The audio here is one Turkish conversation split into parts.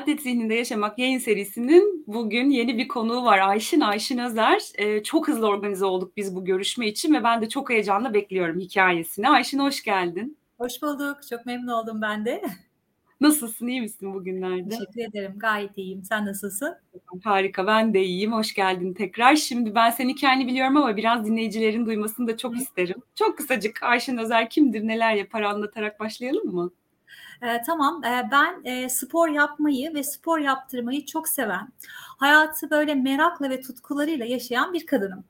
Atlet Zihninde Yaşamak yayın serisinin bugün yeni bir konuğu var. Ayşin, Ayşin Özer. Ee, çok hızlı organize olduk biz bu görüşme için ve ben de çok heyecanla bekliyorum hikayesini. Ayşin hoş geldin. Hoş bulduk. Çok memnun oldum ben de. Nasılsın? İyi misin bugünlerde? Teşekkür ederim. Gayet iyiyim. Sen nasılsın? Harika. Ben de iyiyim. Hoş geldin tekrar. Şimdi ben senin hikayeni biliyorum ama biraz dinleyicilerin duymasını da çok isterim. Çok kısacık Ayşin Özer kimdir, neler yapar anlatarak başlayalım mı? E, tamam, e, ben e, spor yapmayı ve spor yaptırmayı çok seven, hayatı böyle merakla ve tutkularıyla yaşayan bir kadınım.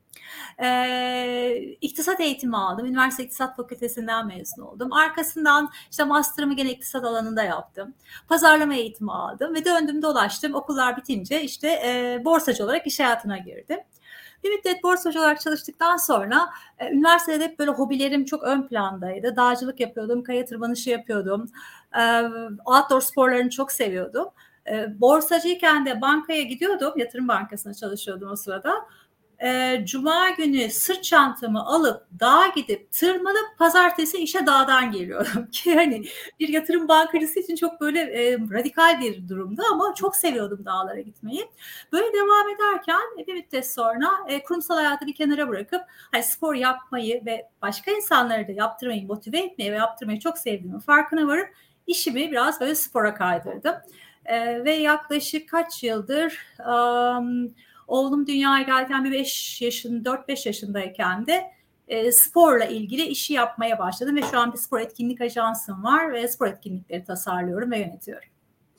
E, iktisat eğitimi aldım. Üniversite İktisat Fakültesinden mezun oldum. Arkasından işte master'ımı gene iktisat alanında yaptım. Pazarlama eğitimi aldım ve döndüm dolaştım. Okullar bitince işte e, borsacı olarak iş hayatına girdim. Bir müddet borsacı olarak çalıştıktan sonra e, üniversitede hep böyle hobilerim çok ön plandaydı. Dağcılık yapıyordum, kaya tırmanışı yapıyordum. E, outdoor sporlarını çok seviyordum. Borsacıyken de bankaya gidiyordum. Yatırım bankasına çalışıyordum o sırada cuma günü sırt çantamı alıp dağa gidip tırmanıp pazartesi işe dağdan geliyorum. Ki hani bir yatırım bankacısı için çok böyle e, radikal bir durumdu ama çok seviyordum dağlara gitmeyi. Böyle devam ederken e, bir müddet sonra e, kurumsal hayatı bir kenara bırakıp hani spor yapmayı ve başka insanları da yaptırmayı, motive etmeyi ve yaptırmayı çok sevdiğimi farkına varıp işimi biraz böyle spora kaydırdım. E, ve yaklaşık kaç yıldır um, Oğlum dünyaya geldiğinde bir 5 yaşın 4-5 yaşındayken de e, sporla ilgili işi yapmaya başladım ve şu an bir spor etkinlik ajansım var ve spor etkinlikleri tasarlıyorum ve yönetiyorum.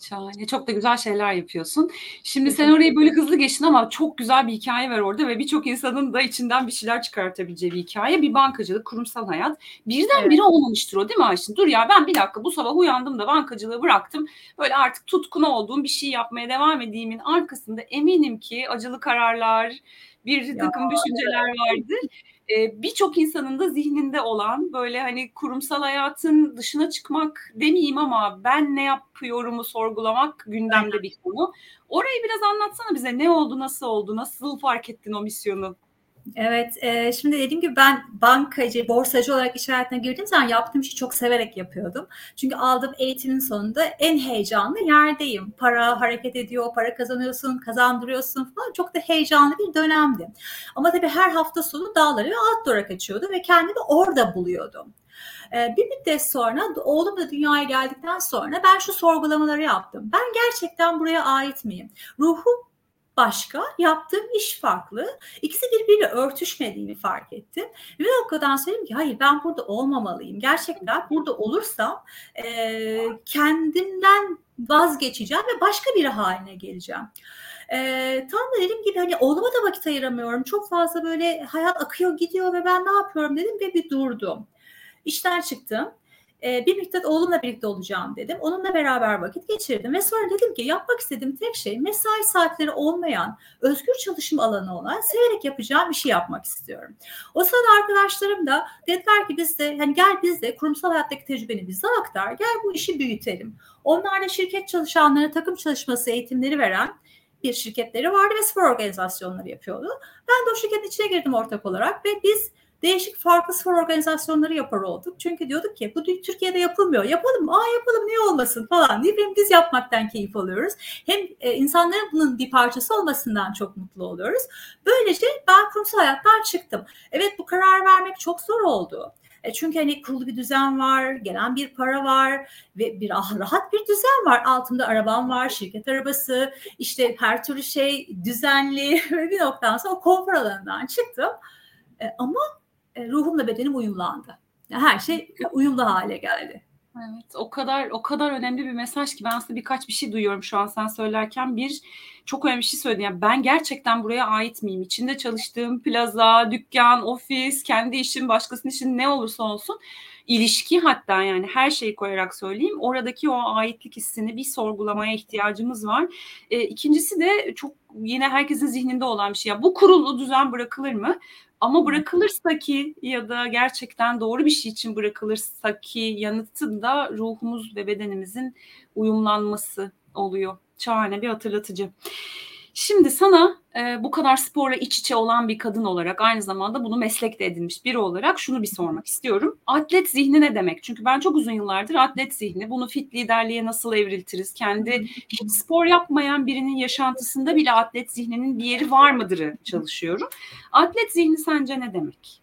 Şahane. Çok da güzel şeyler yapıyorsun. Şimdi sen orayı böyle hızlı geçtin ama çok güzel bir hikaye var orada ve birçok insanın da içinden bir şeyler çıkartabileceği bir hikaye. Bir bankacılık, kurumsal hayat. Birden evet. biri olmamıştır o değil mi Ayşin? Dur ya ben bir dakika bu sabah uyandım da bankacılığı bıraktım. Böyle artık tutkun olduğum bir şey yapmaya devam edeyim'in arkasında eminim ki acılı kararlar, bir takım ya, düşünceler evet. vardır e, birçok insanın da zihninde olan böyle hani kurumsal hayatın dışına çıkmak demeyeyim ama ben ne yapıyorumu sorgulamak gündemde bir konu. Orayı biraz anlatsana bize ne oldu, nasıl oldu, nasıl fark ettin o misyonu? Evet, e, şimdi dediğim gibi ben bankacı, borsacı olarak iş hayatına girdiğim zaman yaptığım işi çok severek yapıyordum. Çünkü aldığım eğitimin sonunda en heyecanlı yerdeyim. Para hareket ediyor, para kazanıyorsun, kazandırıyorsun falan. Çok da heyecanlı bir dönemdi. Ama tabii her hafta sonu dağları ve outdoor'a kaçıyordum ve kendimi orada buluyordum. Bir müddet sonra oğlum da dünyaya geldikten sonra ben şu sorgulamaları yaptım. Ben gerçekten buraya ait miyim? Ruhum başka, yaptığım iş farklı. İkisi birbiriyle örtüşmediğini fark ettim. Ve o kadar söyledim ki hayır ben burada olmamalıyım. Gerçekten burada olursam e, kendimden vazgeçeceğim ve başka biri haline geleceğim. Ee, tam da dediğim gibi hani oğluma da vakit ayıramıyorum. Çok fazla böyle hayat akıyor gidiyor ve ben ne yapıyorum dedim ve bir durdum. İşten çıktım e, bir müddet oğlumla birlikte olacağım dedim. Onunla beraber vakit geçirdim ve sonra dedim ki yapmak istediğim tek şey mesai saatleri olmayan, özgür çalışım alanı olan, severek yapacağım işi yapmak istiyorum. O sırada arkadaşlarım da dediler ki biz de hani gel biz de kurumsal hayattaki tecrübeni bize aktar, gel bu işi büyütelim. Onlar da şirket çalışanlarına takım çalışması eğitimleri veren bir şirketleri vardı ve spor organizasyonları yapıyordu. Ben de o şirketin içine girdim ortak olarak ve biz değişik farklı spor organizasyonları yapar olduk. Çünkü diyorduk ki bu Türkiye'de yapılmıyor. Yapalım, aa yapalım niye olmasın falan diye hem biz yapmaktan keyif alıyoruz. Hem e, insanların bunun bir parçası olmasından çok mutlu oluyoruz. Böylece ben kurumsal hayattan çıktım. Evet bu karar vermek çok zor oldu. E çünkü hani kurulu bir düzen var, gelen bir para var ve bir ah, rahat bir düzen var. Altımda arabam var, şirket arabası, işte her türlü şey düzenli ve bir noktadan sonra konfor alanından çıktım. E, ama ruhumla bedenim uyumlandı. Yani her şey uyumlu hale geldi. Evet, o kadar o kadar önemli bir mesaj ki ben aslında birkaç bir şey duyuyorum şu an sen söylerken. Bir çok önemli bir şey söyledin. Yani ben gerçekten buraya ait miyim? İçinde çalıştığım plaza, dükkan, ofis, kendi işim, başkasının işin ne olursa olsun ilişki hatta yani her şeyi koyarak söyleyeyim. Oradaki o aitlik hissini bir sorgulamaya ihtiyacımız var. E, ikincisi de çok yine herkesin zihninde olan bir şey. Ya bu kurulu düzen bırakılır mı? Ama bırakılırsa ki ya da gerçekten doğru bir şey için bırakılırsa ki yanıtı da ruhumuz ve bedenimizin uyumlanması oluyor. Şahane bir hatırlatıcı. Şimdi sana e, bu kadar sporla iç içe olan bir kadın olarak aynı zamanda bunu meslek de edinmiş biri olarak şunu bir sormak istiyorum. Atlet zihni ne demek? Çünkü ben çok uzun yıllardır atlet zihni, bunu fit liderliğe nasıl evriltiriz? Kendi hiç spor yapmayan birinin yaşantısında bile atlet zihninin bir yeri var mıdırı çalışıyorum. Atlet zihni sence ne demek?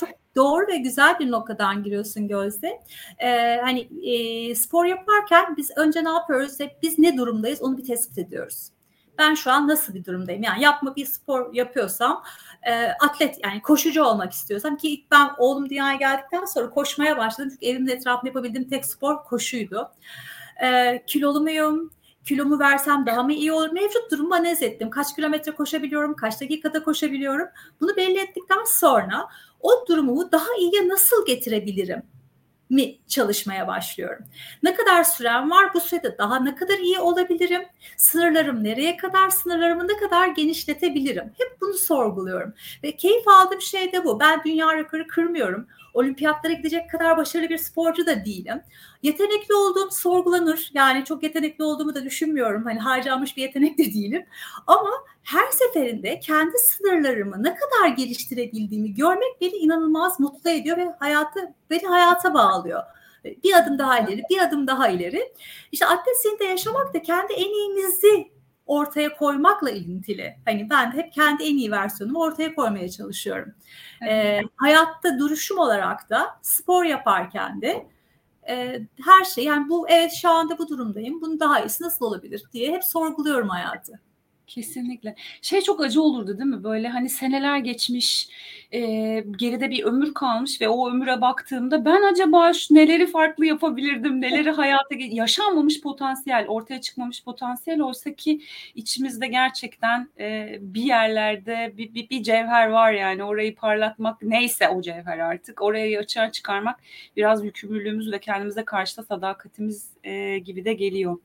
Çok doğru ve güzel bir noktadan giriyorsun Gözde. Ee, hani e, spor yaparken biz önce ne yapıyoruz? Hep biz ne durumdayız onu bir tespit ediyoruz ben şu an nasıl bir durumdayım? Yani yapma bir spor yapıyorsam e, atlet yani koşucu olmak istiyorsam ki ilk ben oğlum dünyaya geldikten sonra koşmaya başladım. Çünkü evimin etrafında yapabildiğim tek spor koşuydu. E, kilolu muyum? Kilomu versem daha mı iyi olur? Mevcut durumu analiz ettim. Kaç kilometre koşabiliyorum? Kaç dakikada koşabiliyorum? Bunu belli ettikten sonra o durumu daha iyiye nasıl getirebilirim? Mi çalışmaya başlıyorum. Ne kadar sürem var? Bu sürede daha ne kadar iyi olabilirim? Sınırlarım nereye kadar? Sınırlarımı ne kadar genişletebilirim? Hep bunu sorguluyorum. Ve keyif aldığım şey de bu. Ben dünya rekoru kırmıyorum. Olimpiyatlara gidecek kadar başarılı bir sporcu da değilim. Yetenekli olduğum sorgulanır. Yani çok yetenekli olduğumu da düşünmüyorum. Hani harcanmış bir yetenek de değilim. Ama her seferinde kendi sınırlarımı ne kadar geliştirebildiğimi görmek beni inanılmaz mutlu ediyor ve hayatı beni hayata bağlıyor. Bir adım daha ileri, bir adım daha ileri. İşte atlet yaşamak da kendi en iyimizi ortaya koymakla ilintili. Hani ben de hep kendi en iyi versiyonumu ortaya koymaya çalışıyorum. Evet. Ee, hayatta duruşum olarak da spor yaparken de e, her şey yani bu evet şu anda bu durumdayım. Bunun daha iyisi nasıl olabilir diye hep sorguluyorum hayatı. Kesinlikle. Şey çok acı olurdu değil mi? Böyle hani seneler geçmiş, e, geride bir ömür kalmış ve o ömüre baktığımda ben acaba şu neleri farklı yapabilirdim, neleri hayata yaşanmamış potansiyel, ortaya çıkmamış potansiyel oysa ki içimizde gerçekten e, bir yerlerde bir, bir, bir cevher var yani orayı parlatmak neyse o cevher artık oraya açığa çıkarmak biraz yükümlülüğümüz ve kendimize karşı da sadakatimiz e, gibi de geliyor.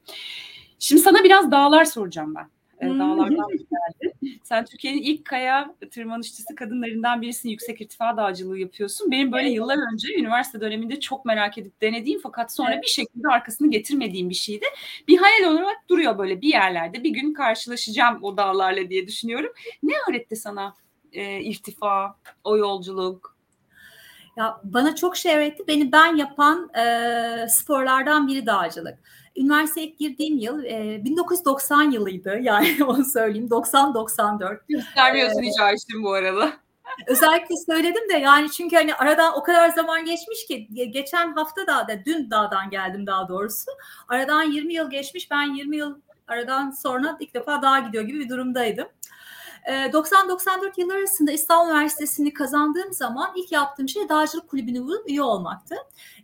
Şimdi sana biraz dağlar soracağım ben e, dağlardan geldi. Sen Türkiye'nin ilk kaya tırmanışçısı kadınlarından birisin. Yüksek irtifa dağcılığı yapıyorsun. Benim böyle yıllar önce üniversite döneminde çok merak edip denediğim fakat sonra evet. bir şekilde arkasını getirmediğim bir şeydi. Bir hayal olarak duruyor böyle bir yerlerde. Bir gün karşılaşacağım o dağlarla diye düşünüyorum. Ne öğretti sana e, irtifa, o yolculuk? Ya bana çok şey öğretti. Beni ben yapan e, sporlardan biri dağcılık. Üniversiteye girdiğim yıl e, 1990 yılıydı. Yani onu söyleyeyim. 90-94. Göstermiyorsun ee, hiç Ayşin bu arada. Özellikle söyledim de yani çünkü hani aradan o kadar zaman geçmiş ki geçen hafta da, da dün dağdan geldim daha doğrusu. Aradan 20 yıl geçmiş. Ben 20 yıl aradan sonra ilk defa dağa gidiyor gibi bir durumdaydım. 90-94 ee, yıllar arasında İstanbul Üniversitesi'ni kazandığım zaman ilk yaptığım şey dağcılık kulübüne üye olmaktı.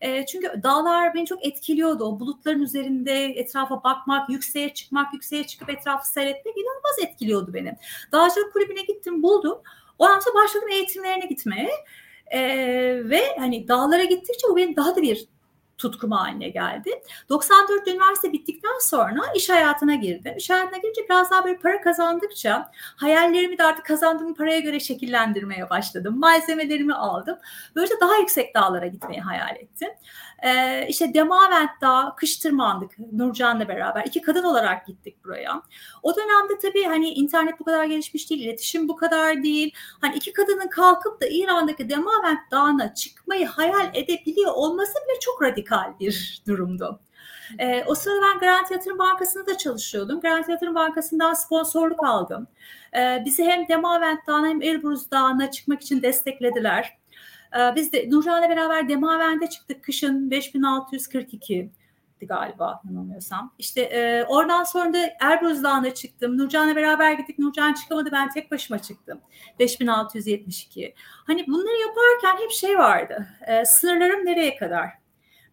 Ee, çünkü dağlar beni çok etkiliyordu. O bulutların üzerinde etrafa bakmak, yükseğe çıkmak, yükseğe çıkıp etrafı seyretmek inanılmaz etkiliyordu beni. Dağcılık kulübüne gittim, buldum. O anda başladım eğitimlerine gitmeye. Ee, ve hani dağlara gittikçe o benim daha da bir tutkum haline geldi. 94 üniversite bittikten sonra iş hayatına girdim. İş hayatına girince biraz daha böyle para kazandıkça hayallerimi de artık kazandığım paraya göre şekillendirmeye başladım. Malzemelerimi aldım. Böylece daha yüksek dağlara gitmeyi hayal ettim. Ee, işte Demavent Dağı kış tırmandık Nurcan'la beraber. iki kadın olarak gittik buraya. O dönemde tabii hani internet bu kadar gelişmiş değil, iletişim bu kadar değil. Hani iki kadının kalkıp da İran'daki Demavent Dağı'na çıkmayı hayal edebiliyor olması bile çok radikal bir durumdu. E, o sırada ben Garanti Yatırım Bankası'nda da çalışıyordum. Garanti Yatırım Bankası'ndan sponsorluk aldım. E, bizi hem Demavent Dağı'na hem Elbruz Dağı'na çıkmak için desteklediler. Ee, biz de Nurcan'la beraber Demaven'de çıktık kışın 5642 galiba yanılmıyorsam. İşte e, oradan sonra da Erbruz Dağı'na çıktım. Nurcan'la beraber gittik. Nurcan çıkamadı. Ben tek başıma çıktım. 5672. Hani bunları yaparken hep şey vardı. E, sınırlarım nereye kadar?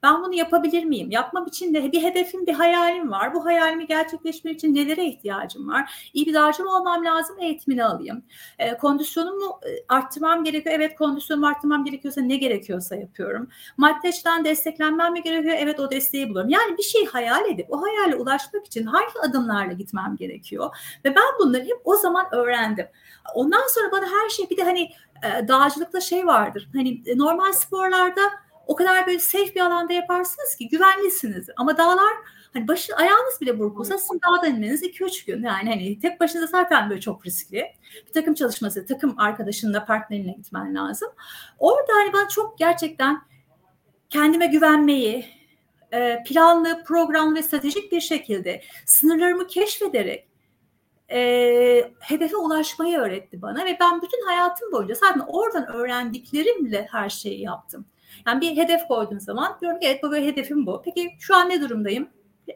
Ben bunu yapabilir miyim? Yapmam için de bir hedefim, bir hayalim var. Bu hayalimi gerçekleştirmek için nelere ihtiyacım var? İyi bir dağcı olmam lazım? Eğitimini alayım. E, kondisyonumu arttırmam gerekiyor. Evet kondisyonumu arttırmam gerekiyorsa ne gerekiyorsa yapıyorum. Maddi açıdan desteklenmem mi gerekiyor? Evet o desteği buluyorum. Yani bir şey hayal edip o hayale ulaşmak için hangi adımlarla gitmem gerekiyor? Ve ben bunları hep o zaman öğrendim. Ondan sonra bana her şey bir de hani e, dağcılıkta şey vardır. Hani e, normal sporlarda o kadar böyle safe bir alanda yaparsınız ki güvenlisiniz. Ama dağlar Hani başı ayağınız bile burkulsa sizin dağdan inmeniz 2-3 gün. Yani hani tek başına zaten böyle çok riskli. Bir takım çalışması, takım arkadaşınla, partnerine gitmen lazım. Orada hani ben çok gerçekten kendime güvenmeyi, e, planlı, programlı ve stratejik bir şekilde sınırlarımı keşfederek e, hedefe ulaşmayı öğretti bana ve ben bütün hayatım boyunca zaten oradan öğrendiklerimle her şeyi yaptım. Yani bir hedef koyduğum zaman diyorum ki evet bu böyle hedefim bu. Peki şu an ne durumdayım?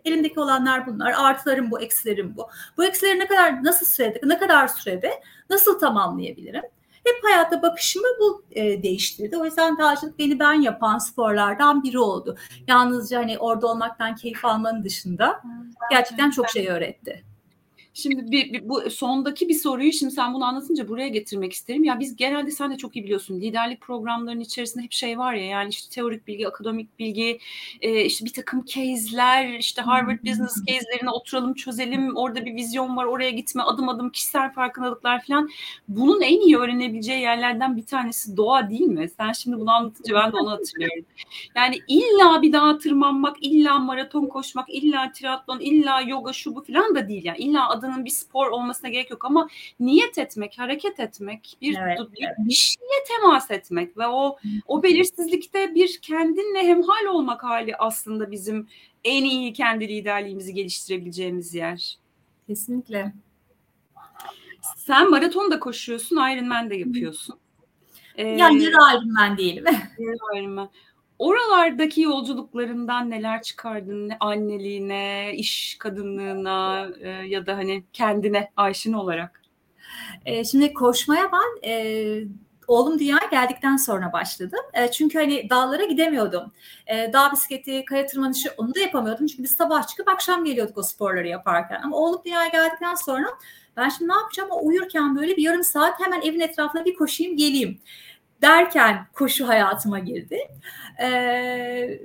Elimdeki olanlar bunlar. Artılarım bu, eksilerim bu. Bu eksileri ne kadar, nasıl sürede, ne kadar sürede nasıl tamamlayabilirim? Hep hayatta bakışımı bu e, değiştirdi. O yüzden dağcılık beni ben yapan sporlardan biri oldu. Yalnızca hani orada olmaktan keyif almanın dışında gerçekten çok şey öğretti. Şimdi bir, bir, bu sondaki bir soruyu şimdi sen bunu anlatınca buraya getirmek isterim. Ya biz genelde sen de çok iyi biliyorsun liderlik programlarının içerisinde hep şey var ya yani işte teorik bilgi, akademik bilgi, e, işte bir takım case'ler, işte Harvard Business case'lerine oturalım çözelim. Orada bir vizyon var, oraya gitme, adım adım kişisel farkındalıklar falan. Bunun en iyi öğrenebileceği yerlerden bir tanesi doğa değil mi? Sen şimdi bunu anlatınca ben de onu hatırlıyorum. Yani illa bir dağa tırmanmak, illa maraton koşmak, illa triatlon, illa yoga şu bu falan da değil yani. İlla adım adının bir spor olmasına gerek yok ama niyet etmek, hareket etmek, bir evet, bir, evet. bir şeye temas etmek ve o o belirsizlikte bir kendinle hemhal olmak hali aslında bizim en iyi kendi liderliğimizi geliştirebileceğimiz yer. Kesinlikle. Sen maraton da koşuyorsun, Ironman de yapıyorsun. Ee, yani yarı Ironman diyelim. yarı Ironman. Oralardaki yolculuklarından neler çıkardın? Anneliğine, iş kadınlığına e, ya da hani kendine Ayşin olarak. E, şimdi koşmaya ben e, oğlum dünyaya geldikten sonra başladım. E, çünkü hani dağlara gidemiyordum. E, dağ bisikleti, kaya tırmanışı onu da yapamıyordum. Çünkü biz sabah çıkıp akşam geliyorduk o sporları yaparken. Ama oğlum dünyaya geldikten sonra ben şimdi ne yapacağım? O uyurken böyle bir yarım saat hemen evin etrafına bir koşayım geleyim derken koşu hayatıma girdi. Ee,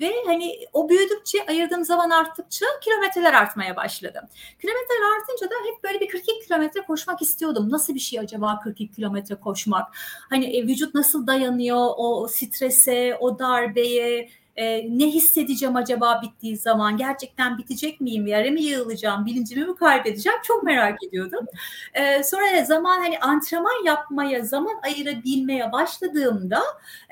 ve hani o büyüdükçe ayırdığım zaman arttıkça kilometreler artmaya başladı. Kilometreler artınca da hep böyle bir 42 kilometre koşmak istiyordum. Nasıl bir şey acaba 42 kilometre koşmak? Hani e, vücut nasıl dayanıyor o strese, o darbeye, e, ne hissedeceğim acaba bittiği zaman? Gerçekten bitecek miyim? Yere mi yığılacağım? Bilincimi mi kaybedeceğim? Çok merak ediyordum. E, sonra zaman hani antrenman yapmaya, zaman ayırabilmeye başladığımda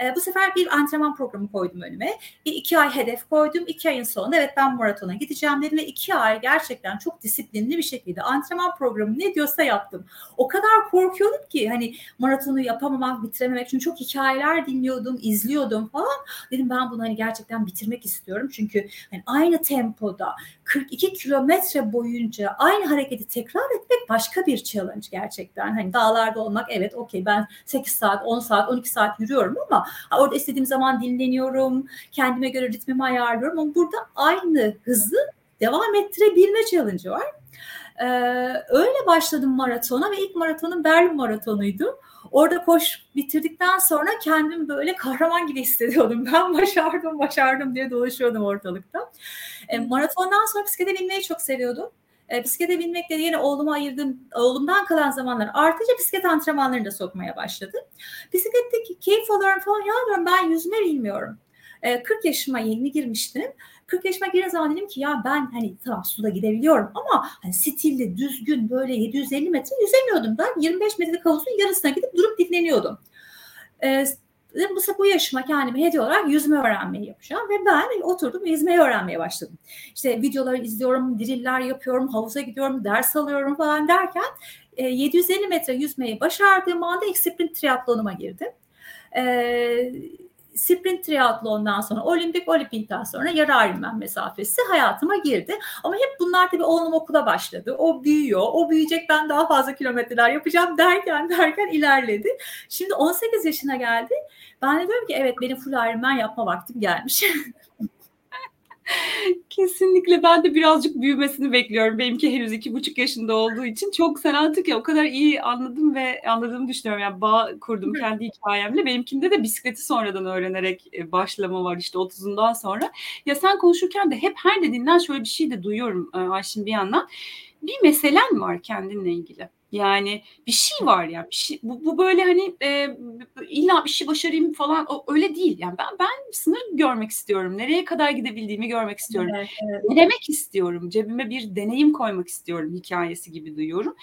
e, bu sefer bir antrenman programı koydum önüme. Bir iki ay hedef koydum. İki ayın sonunda evet ben maratona gideceğim dedim ve iki ay gerçekten çok disiplinli bir şekilde antrenman programı ne diyorsa yaptım. O kadar korkuyordum ki hani maratonu yapamamak, bitirememek. Çünkü çok hikayeler dinliyordum, izliyordum falan. Dedim ben bunu hani gerçekten gerçekten bitirmek istiyorum. Çünkü hani aynı tempoda 42 kilometre boyunca aynı hareketi tekrar etmek başka bir challenge gerçekten. Hani dağlarda olmak evet okey ben 8 saat, 10 saat, 12 saat yürüyorum ama orada istediğim zaman dinleniyorum. Kendime göre ritmimi ayarlıyorum ama burada aynı hızı devam ettirebilme challenge'ı var. Ee, öyle başladım maratona ve ilk maratonum Berlin maratonuydu. Orada koş bitirdikten sonra kendim böyle kahraman gibi hissediyordum. Ben başardım, başardım diye dolaşıyordum ortalıkta. E, maratondan sonra bisiklete binmeyi çok seviyordum. E, bisiklete binmek de yine oğluma ayırdım. Oğlumdan kalan zamanlar artınca bisiklet antrenmanlarını da sokmaya başladım. Bisikletteki keyif alıyorum falan ya diyorum ben yüzme bilmiyorum. 40 yaşıma yeni girmiştim. 40 yaşıma giren zaman dedim ki ya ben hani tamam suda gidebiliyorum ama hani stilli, düzgün böyle 750 metre yüzemiyordum ben. 25 metrelik havuzun yarısına gidip durup dinleniyordum. Ee, dedim bu, bu yaşıma kendime hediye olarak yüzme öğrenmeyi yapacağım ve ben oturdum yüzmeyi öğrenmeye başladım. İşte videoları izliyorum, diriller yapıyorum, havuza gidiyorum, ders alıyorum falan derken 750 metre yüzmeyi başardığım anda ilk triatlonuma girdim. Ee, sprint triatlondan sonra olimpik olimpikten sonra yarı Ironman mesafesi hayatıma girdi. Ama hep bunlar tabii oğlum okula başladı. O büyüyor. O büyüyecek ben daha fazla kilometreler yapacağım derken derken ilerledi. Şimdi 18 yaşına geldi. Ben de diyorum ki evet benim full Ironman yapma vaktim gelmiş. Kesinlikle ben de birazcık büyümesini bekliyorum. Benimki henüz iki buçuk yaşında olduğu için çok sen artık ya o kadar iyi anladım ve anladığımı düşünüyorum. Yani bağ kurdum kendi hikayemle. Benimkinde de bisikleti sonradan öğrenerek e, başlama var işte 30'undan sonra. Ya sen konuşurken de hep her dediğinden şöyle bir şey de duyuyorum e, Ayşin bir yandan. Bir meselen var kendinle ilgili. Yani bir şey var ya. Bir şey, bu, bu böyle hani e, illa bir şey başarayım falan o, öyle değil. Yani ben ben sınır görmek istiyorum. Nereye kadar gidebildiğimi görmek istiyorum. Evet, evet. Denemek istiyorum. Cebime bir deneyim koymak istiyorum hikayesi gibi duyuyorum.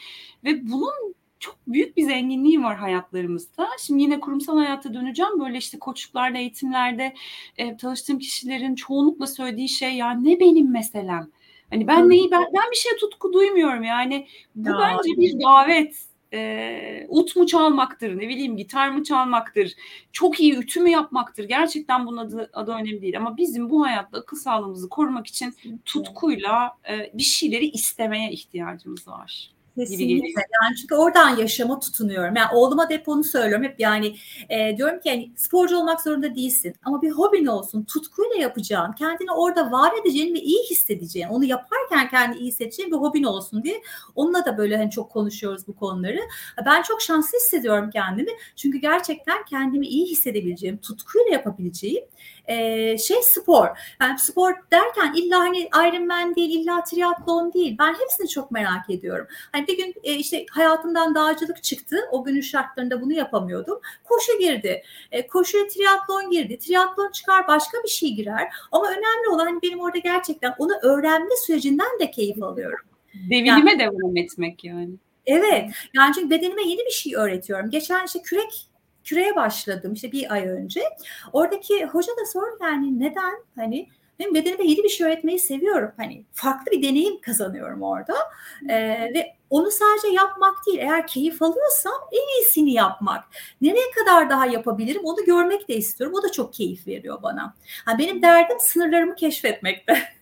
Ve bunun çok büyük bir zenginliği var hayatlarımızda. Şimdi yine kurumsal hayata döneceğim. Böyle işte koçluklarda, eğitimlerde e, tanıştığım kişilerin çoğunlukla söylediği şey ya ne benim meselem. Hani ben neyi ben, ben bir şeye tutku duymuyorum yani. Bu ya. bence bir davet. E, ut mu çalmaktır, ne bileyim gitar mı çalmaktır, çok iyi ütü mü yapmaktır. Gerçekten bunun adı, adı önemli değil. Ama bizim bu hayatta akıl sağlığımızı korumak için tutkuyla e, bir şeyleri istemeye ihtiyacımız var. Kesinlikle. Yani çünkü oradan yaşama tutunuyorum. Yani oğluma hep onu söylüyorum. Hep yani e, diyorum ki yani sporcu olmak zorunda değilsin. Ama bir hobin olsun. Tutkuyla yapacağın, kendini orada var edeceğin ve iyi hissedeceğin, onu yaparken kendi iyi hissedeceğin bir hobin olsun diye. Onunla da böyle hani çok konuşuyoruz bu konuları. Ben çok şanslı hissediyorum kendimi. Çünkü gerçekten kendimi iyi hissedebileceğim, tutkuyla yapabileceğim e, şey spor. Yani spor derken illa hani Ironman değil, illa triatlon değil. Ben hepsini çok merak ediyorum. Hani bir gün e, işte hayatımdan dağcılık çıktı. O günün şartlarında bunu yapamıyordum. Koşu girdi. E, koşuya triatlon girdi. Triatlon çıkar başka bir şey girer. Ama önemli olan hani benim orada gerçekten onu öğrenme sürecinden de keyif alıyorum. Devinime yani, devam etmek yani. Evet. Yani çünkü bedenime yeni bir şey öğretiyorum. Geçen işte kürek küreye başladım işte bir ay önce. Oradaki hoca da sordu yani neden hani benim bedenime yeni bir şey öğretmeyi seviyorum. Hani farklı bir deneyim kazanıyorum orada. Ee, ve onu sadece yapmak değil. Eğer keyif alıyorsam en iyisini yapmak. Nereye kadar daha yapabilirim onu görmek de istiyorum. O da çok keyif veriyor bana. Yani benim derdim sınırlarımı keşfetmekte.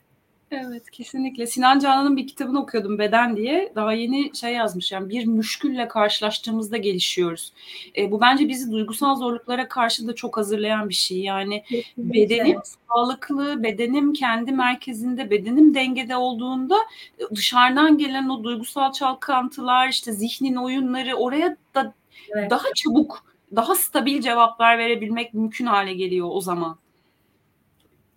Evet kesinlikle. Sinan Canan'ın bir kitabını okuyordum Beden diye. Daha yeni şey yazmış yani bir müşkülle karşılaştığımızda gelişiyoruz. E, bu bence bizi duygusal zorluklara karşı da çok hazırlayan bir şey. Yani kesinlikle. bedenim sağlıklı, bedenim kendi merkezinde, bedenim dengede olduğunda e, dışarıdan gelen o duygusal çalkantılar, işte zihnin oyunları oraya da evet. daha çabuk, daha stabil cevaplar verebilmek mümkün hale geliyor o zaman.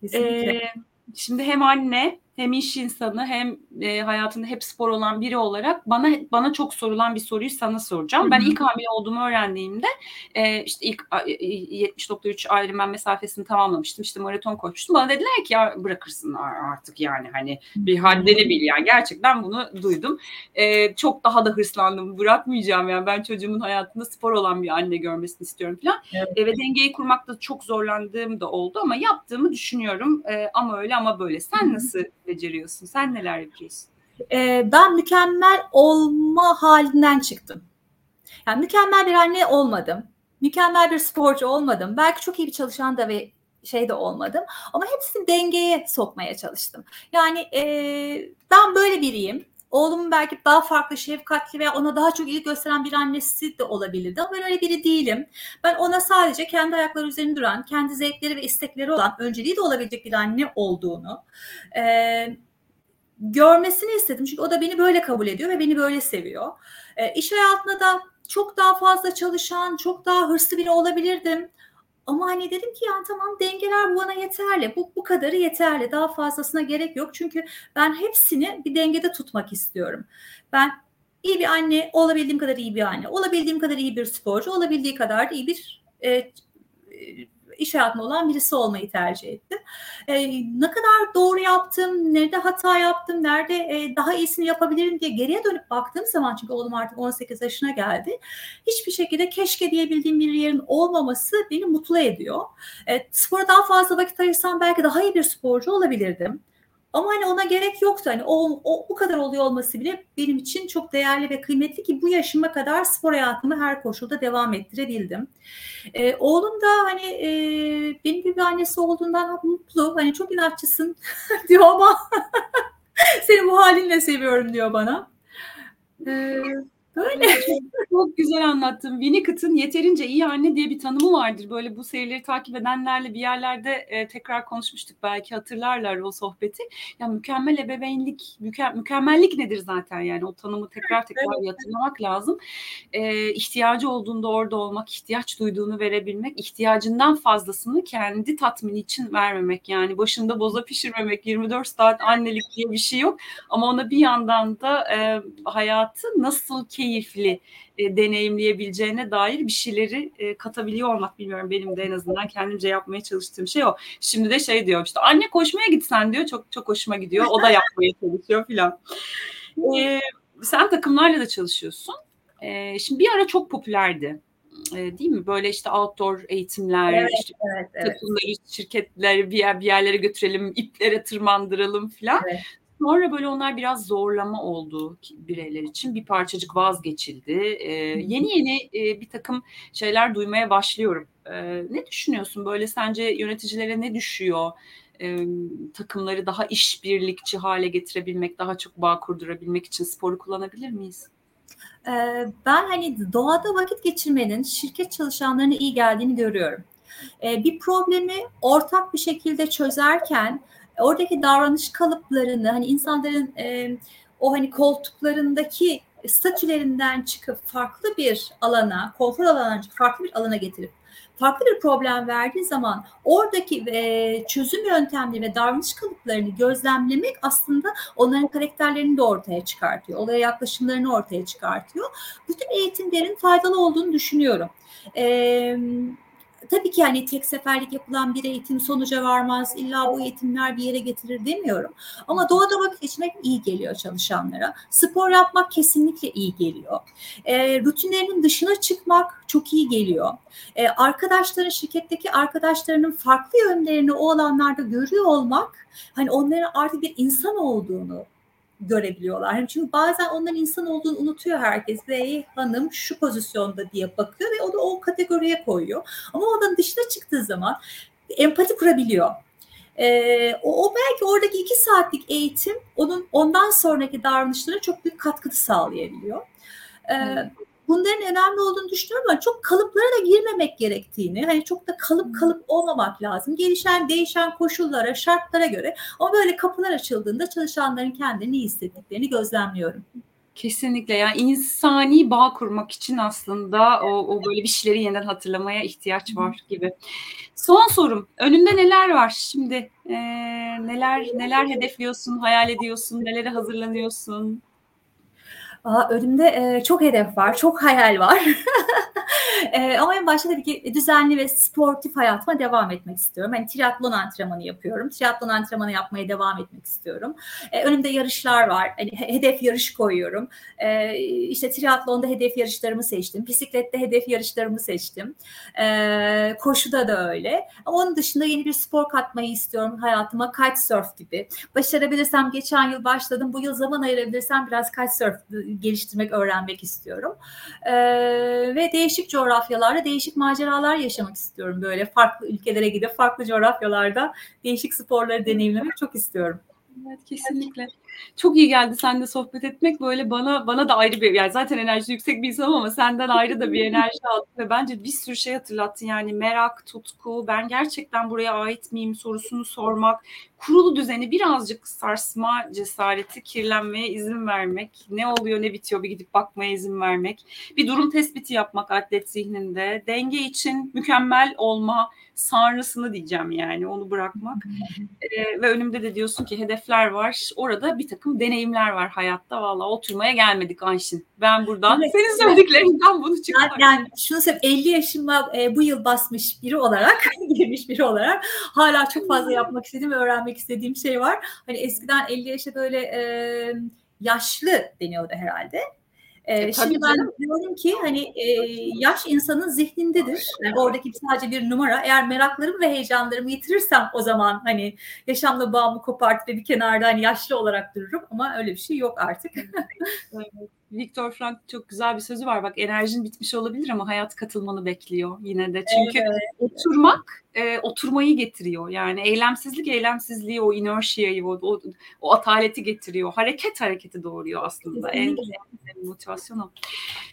Kesinlikle. Ee, şimdi hem anne hem iş insanı hem e, hayatında hep spor olan biri olarak bana bana çok sorulan bir soruyu sana soracağım. Hı-hı. Ben ilk hamile olduğumu öğrendiğimde e, işte ilk 70.3 Ironman mesafesini tamamlamıştım. İşte maraton koşmuştum. Bana dediler ki ya bırakırsın artık yani hani bir haddini bil yani. Gerçekten bunu duydum. E, çok daha da hırslandım. Bırakmayacağım yani ben çocuğumun hayatında spor olan bir anne görmesini istiyorum falan. Evet. E, ve dengeyi kurmakta çok zorlandığım da oldu ama yaptığımı düşünüyorum. E, ama öyle ama böyle. Sen Hı-hı. nasıl beceriyorsun? Sen neler yapıyorsun? Ee, ben mükemmel olma halinden çıktım. Yani mükemmel bir anne olmadım. Mükemmel bir sporcu olmadım. Belki çok iyi bir çalışan da ve şey de olmadım. Ama hepsini dengeye sokmaya çalıştım. Yani e, ben böyle biriyim. Oğlumun belki daha farklı, şefkatli veya ona daha çok ilgi gösteren bir annesi de olabilirdi. Ama ben öyle biri değilim. Ben ona sadece kendi ayakları üzerinde duran, kendi zevkleri ve istekleri olan, önceliği de olabilecek bir anne olduğunu e, görmesini istedim. Çünkü o da beni böyle kabul ediyor ve beni böyle seviyor. E, iş hayatında da çok daha fazla çalışan, çok daha hırslı biri olabilirdim. Ama hani dedim ki yani tamam dengeler bana yeterli. Bu, bu kadarı yeterli. Daha fazlasına gerek yok. Çünkü ben hepsini bir dengede tutmak istiyorum. Ben iyi bir anne, olabildiğim kadar iyi bir anne, olabildiğim kadar iyi bir sporcu, olabildiği kadar da iyi bir e, iş hayatında olan birisi olmayı tercih ettim. E, ne kadar doğru yaptım, nerede hata yaptım, nerede e, daha iyisini yapabilirim diye geriye dönüp baktığım zaman çünkü oğlum artık 18 yaşına geldi. Hiçbir şekilde keşke diyebildiğim bir yerin olmaması beni mutlu ediyor. E, spora daha fazla vakit ayırsam belki daha iyi bir sporcu olabilirdim. Ama hani ona gerek yoktu. Hani o, o bu kadar oluyor olması bile benim için çok değerli ve kıymetli ki bu yaşıma kadar spor hayatımı her koşulda devam ettirebildim. Ee, oğlum da hani e, benim gibi annesi olduğundan mutlu. Hani çok inatçısın diyor ama seni bu halinle seviyorum diyor bana. Ee, Böyle. Çok, güzel anlattın. Winnicott'ın yeterince iyi anne diye bir tanımı vardır. Böyle bu serileri takip edenlerle bir yerlerde e, tekrar konuşmuştuk. Belki hatırlarlar o sohbeti. Ya mükemmel ebeveynlik, müke, mükemmellik nedir zaten yani o tanımı tekrar tekrar evet. hatırlamak lazım. E, ihtiyacı olduğunda orada olmak, ihtiyaç duyduğunu verebilmek, ihtiyacından fazlasını kendi tatmini için vermemek. Yani başında boza pişirmemek, 24 saat annelik diye bir şey yok. Ama ona bir yandan da e, hayatı nasıl ki keyifli e, deneyimleyebileceğine dair bir şeyleri e, katabiliyor olmak bilmiyorum benim de en azından kendimce yapmaya çalıştığım şey o. Şimdi de şey diyor işte anne koşmaya gitsen diyor çok çok hoşuma gidiyor. O da yapmaya çalışıyor filan. E, sen takımlarla da çalışıyorsun. E, şimdi bir ara çok popülerdi e, değil mi? Böyle işte outdoor eğitimler, Evet, işte evet, evet. takımları, şirketleri bir, yer, bir yerlere götürelim, iplere tırmandıralım filan. Evet. Sonra böyle onlar biraz zorlama oldu bireyler için. Bir parçacık vazgeçildi. Ee, yeni yeni e, bir takım şeyler duymaya başlıyorum. Ee, ne düşünüyorsun? Böyle sence yöneticilere ne düşüyor? Ee, takımları daha işbirlikçi hale getirebilmek, daha çok bağ kurdurabilmek için sporu kullanabilir miyiz? Ee, ben hani doğada vakit geçirmenin şirket çalışanlarına iyi geldiğini görüyorum. Ee, bir problemi ortak bir şekilde çözerken oradaki davranış kalıplarını hani insanların e, o hani koltuklarındaki statülerinden çıkıp farklı bir alana, konfor alanından çıkıp farklı bir alana getirip farklı bir problem verdiği zaman oradaki e, çözüm yöntemleri ve davranış kalıplarını gözlemlemek aslında onların karakterlerini de ortaya çıkartıyor. Olaya yaklaşımlarını ortaya çıkartıyor. Bütün eğitimlerin faydalı olduğunu düşünüyorum. Eee tabii ki yani tek seferlik yapılan bir eğitim sonuca varmaz. İlla bu eğitimler bir yere getirir demiyorum. Ama doğada vakit geçirmek iyi geliyor çalışanlara. Spor yapmak kesinlikle iyi geliyor. E, rutinlerinin dışına çıkmak çok iyi geliyor. E, arkadaşların, şirketteki arkadaşlarının farklı yönlerini o alanlarda görüyor olmak, hani onların artık bir insan olduğunu görebiliyorlar. Hem çünkü bazen onların insan olduğunu unutuyor herkes. Ve hanım şu pozisyonda diye bakıyor ve o da o kategoriye koyuyor. Ama ondan dışına çıktığı zaman empati kurabiliyor. Ee, o, o belki oradaki iki saatlik eğitim onun ondan sonraki davranışlara çok büyük katkı sağlayabiliyor. Ee, hmm bunların önemli olduğunu düşünüyorum ama çok kalıplara da girmemek gerektiğini, hani çok da kalıp kalıp olmamak lazım. Gelişen, değişen koşullara, şartlara göre ama böyle kapılar açıldığında çalışanların kendini iyi hissettiklerini gözlemliyorum. Kesinlikle yani insani bağ kurmak için aslında o, o böyle bir şeyleri yeniden hatırlamaya ihtiyaç var gibi. Son sorum önünde neler var şimdi ee, neler neler hedefliyorsun hayal ediyorsun nelere hazırlanıyorsun? Aa, önümde e, çok hedef var, çok hayal var. e, ama en başta tabii ki düzenli ve sportif hayatıma devam etmek istiyorum. Hani triatlon antrenmanı yapıyorum. Triatlon antrenmanı yapmaya devam etmek istiyorum. E, önümde yarışlar var. Hani hedef yarış koyuyorum. E, işte triatlonda hedef yarışlarımı seçtim. Bisiklette hedef yarışlarımı seçtim. E, koşuda da öyle. Onun dışında yeni bir spor katmayı istiyorum hayatıma. Kitesurf gibi. Başarabilirsem geçen yıl başladım. Bu yıl zaman ayırabilirsem biraz kitesurf geliştirmek, öğrenmek istiyorum. E, ve değişik coğrafyalarda değişik maceralar yaşamak istiyorum. Böyle farklı ülkelere gidip farklı coğrafyalarda değişik sporları deneyimlemek çok istiyorum. Evet kesinlikle. Çok iyi geldi seninle sohbet etmek. Böyle bana bana da ayrı bir yani zaten enerji yüksek bir insanım ama senden ayrı da bir enerji aldım ve bence bir sürü şey hatırlattın. Yani merak, tutku, ben gerçekten buraya ait miyim sorusunu sormak, kurulu düzeni birazcık sarsma cesareti, kirlenmeye izin vermek, ne oluyor ne bitiyor bir gidip bakmaya izin vermek, bir durum tespiti yapmak atlet zihninde, denge için mükemmel olma sanrısını diyeceğim yani onu bırakmak. ee, ve önümde de diyorsun ki hedefler var. Orada bir takım deneyimler var hayatta. Valla oturmaya gelmedik Ayşin. Ben buradan evet, senin söylediklerinden bunu çıkardım. Yani şunu söyleyeyim 50 yaşıma e, bu yıl basmış biri olarak, girmiş biri olarak hala çok fazla yapmak istediğim ve öğrenmek istediğim şey var. Hani eskiden 50 yaşa böyle e, yaşlı deniyordu herhalde. E, şimdi ben canım. diyorum ki hani e, yaş insanın zihnindedir. Yani oradaki sadece bir numara. Eğer meraklarımı ve heyecanlarımı yitirirsem o zaman hani yaşamla bağımı kopartıp bir kenarda hani yaşlı olarak dururum ama öyle bir şey yok artık. evet. Viktor Frank çok güzel bir sözü var. Bak enerjin bitmiş olabilir ama hayat katılmanı bekliyor yine de. Çünkü evet. oturmak e, oturmayı getiriyor. Yani eylemsizlik eylemsizliği, o inertia'yı, o, o, o ataleti getiriyor. Hareket hareketi doğuruyor aslında. En, en motivasyon o.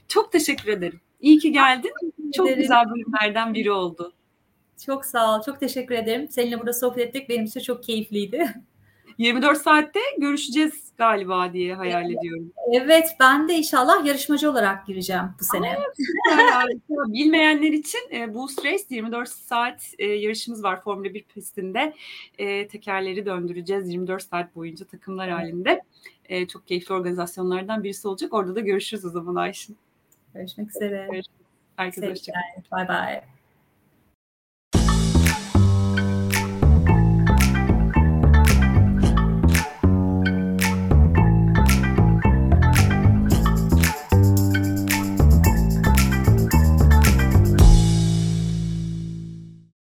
Çok teşekkür ederim. İyi ki geldin. Çok ederim. güzel bölümlerden biri oldu. Çok sağ ol. Çok teşekkür ederim. Seninle burada sohbet ettik. Benim için çok keyifliydi. 24 saatte görüşeceğiz galiba diye hayal evet. ediyorum. Evet ben de inşallah yarışmacı olarak gireceğim bu sene. Aa, Bilmeyenler için e, Boost Race 24 saat e, yarışımız var Formula 1 pistinde. E, tekerleri döndüreceğiz 24 saat boyunca takımlar halinde. e, çok keyifli organizasyonlardan birisi olacak. Orada da görüşürüz o zaman Ayşin. Görüşmek üzere. Herkese hoşçakalın. Bye bye.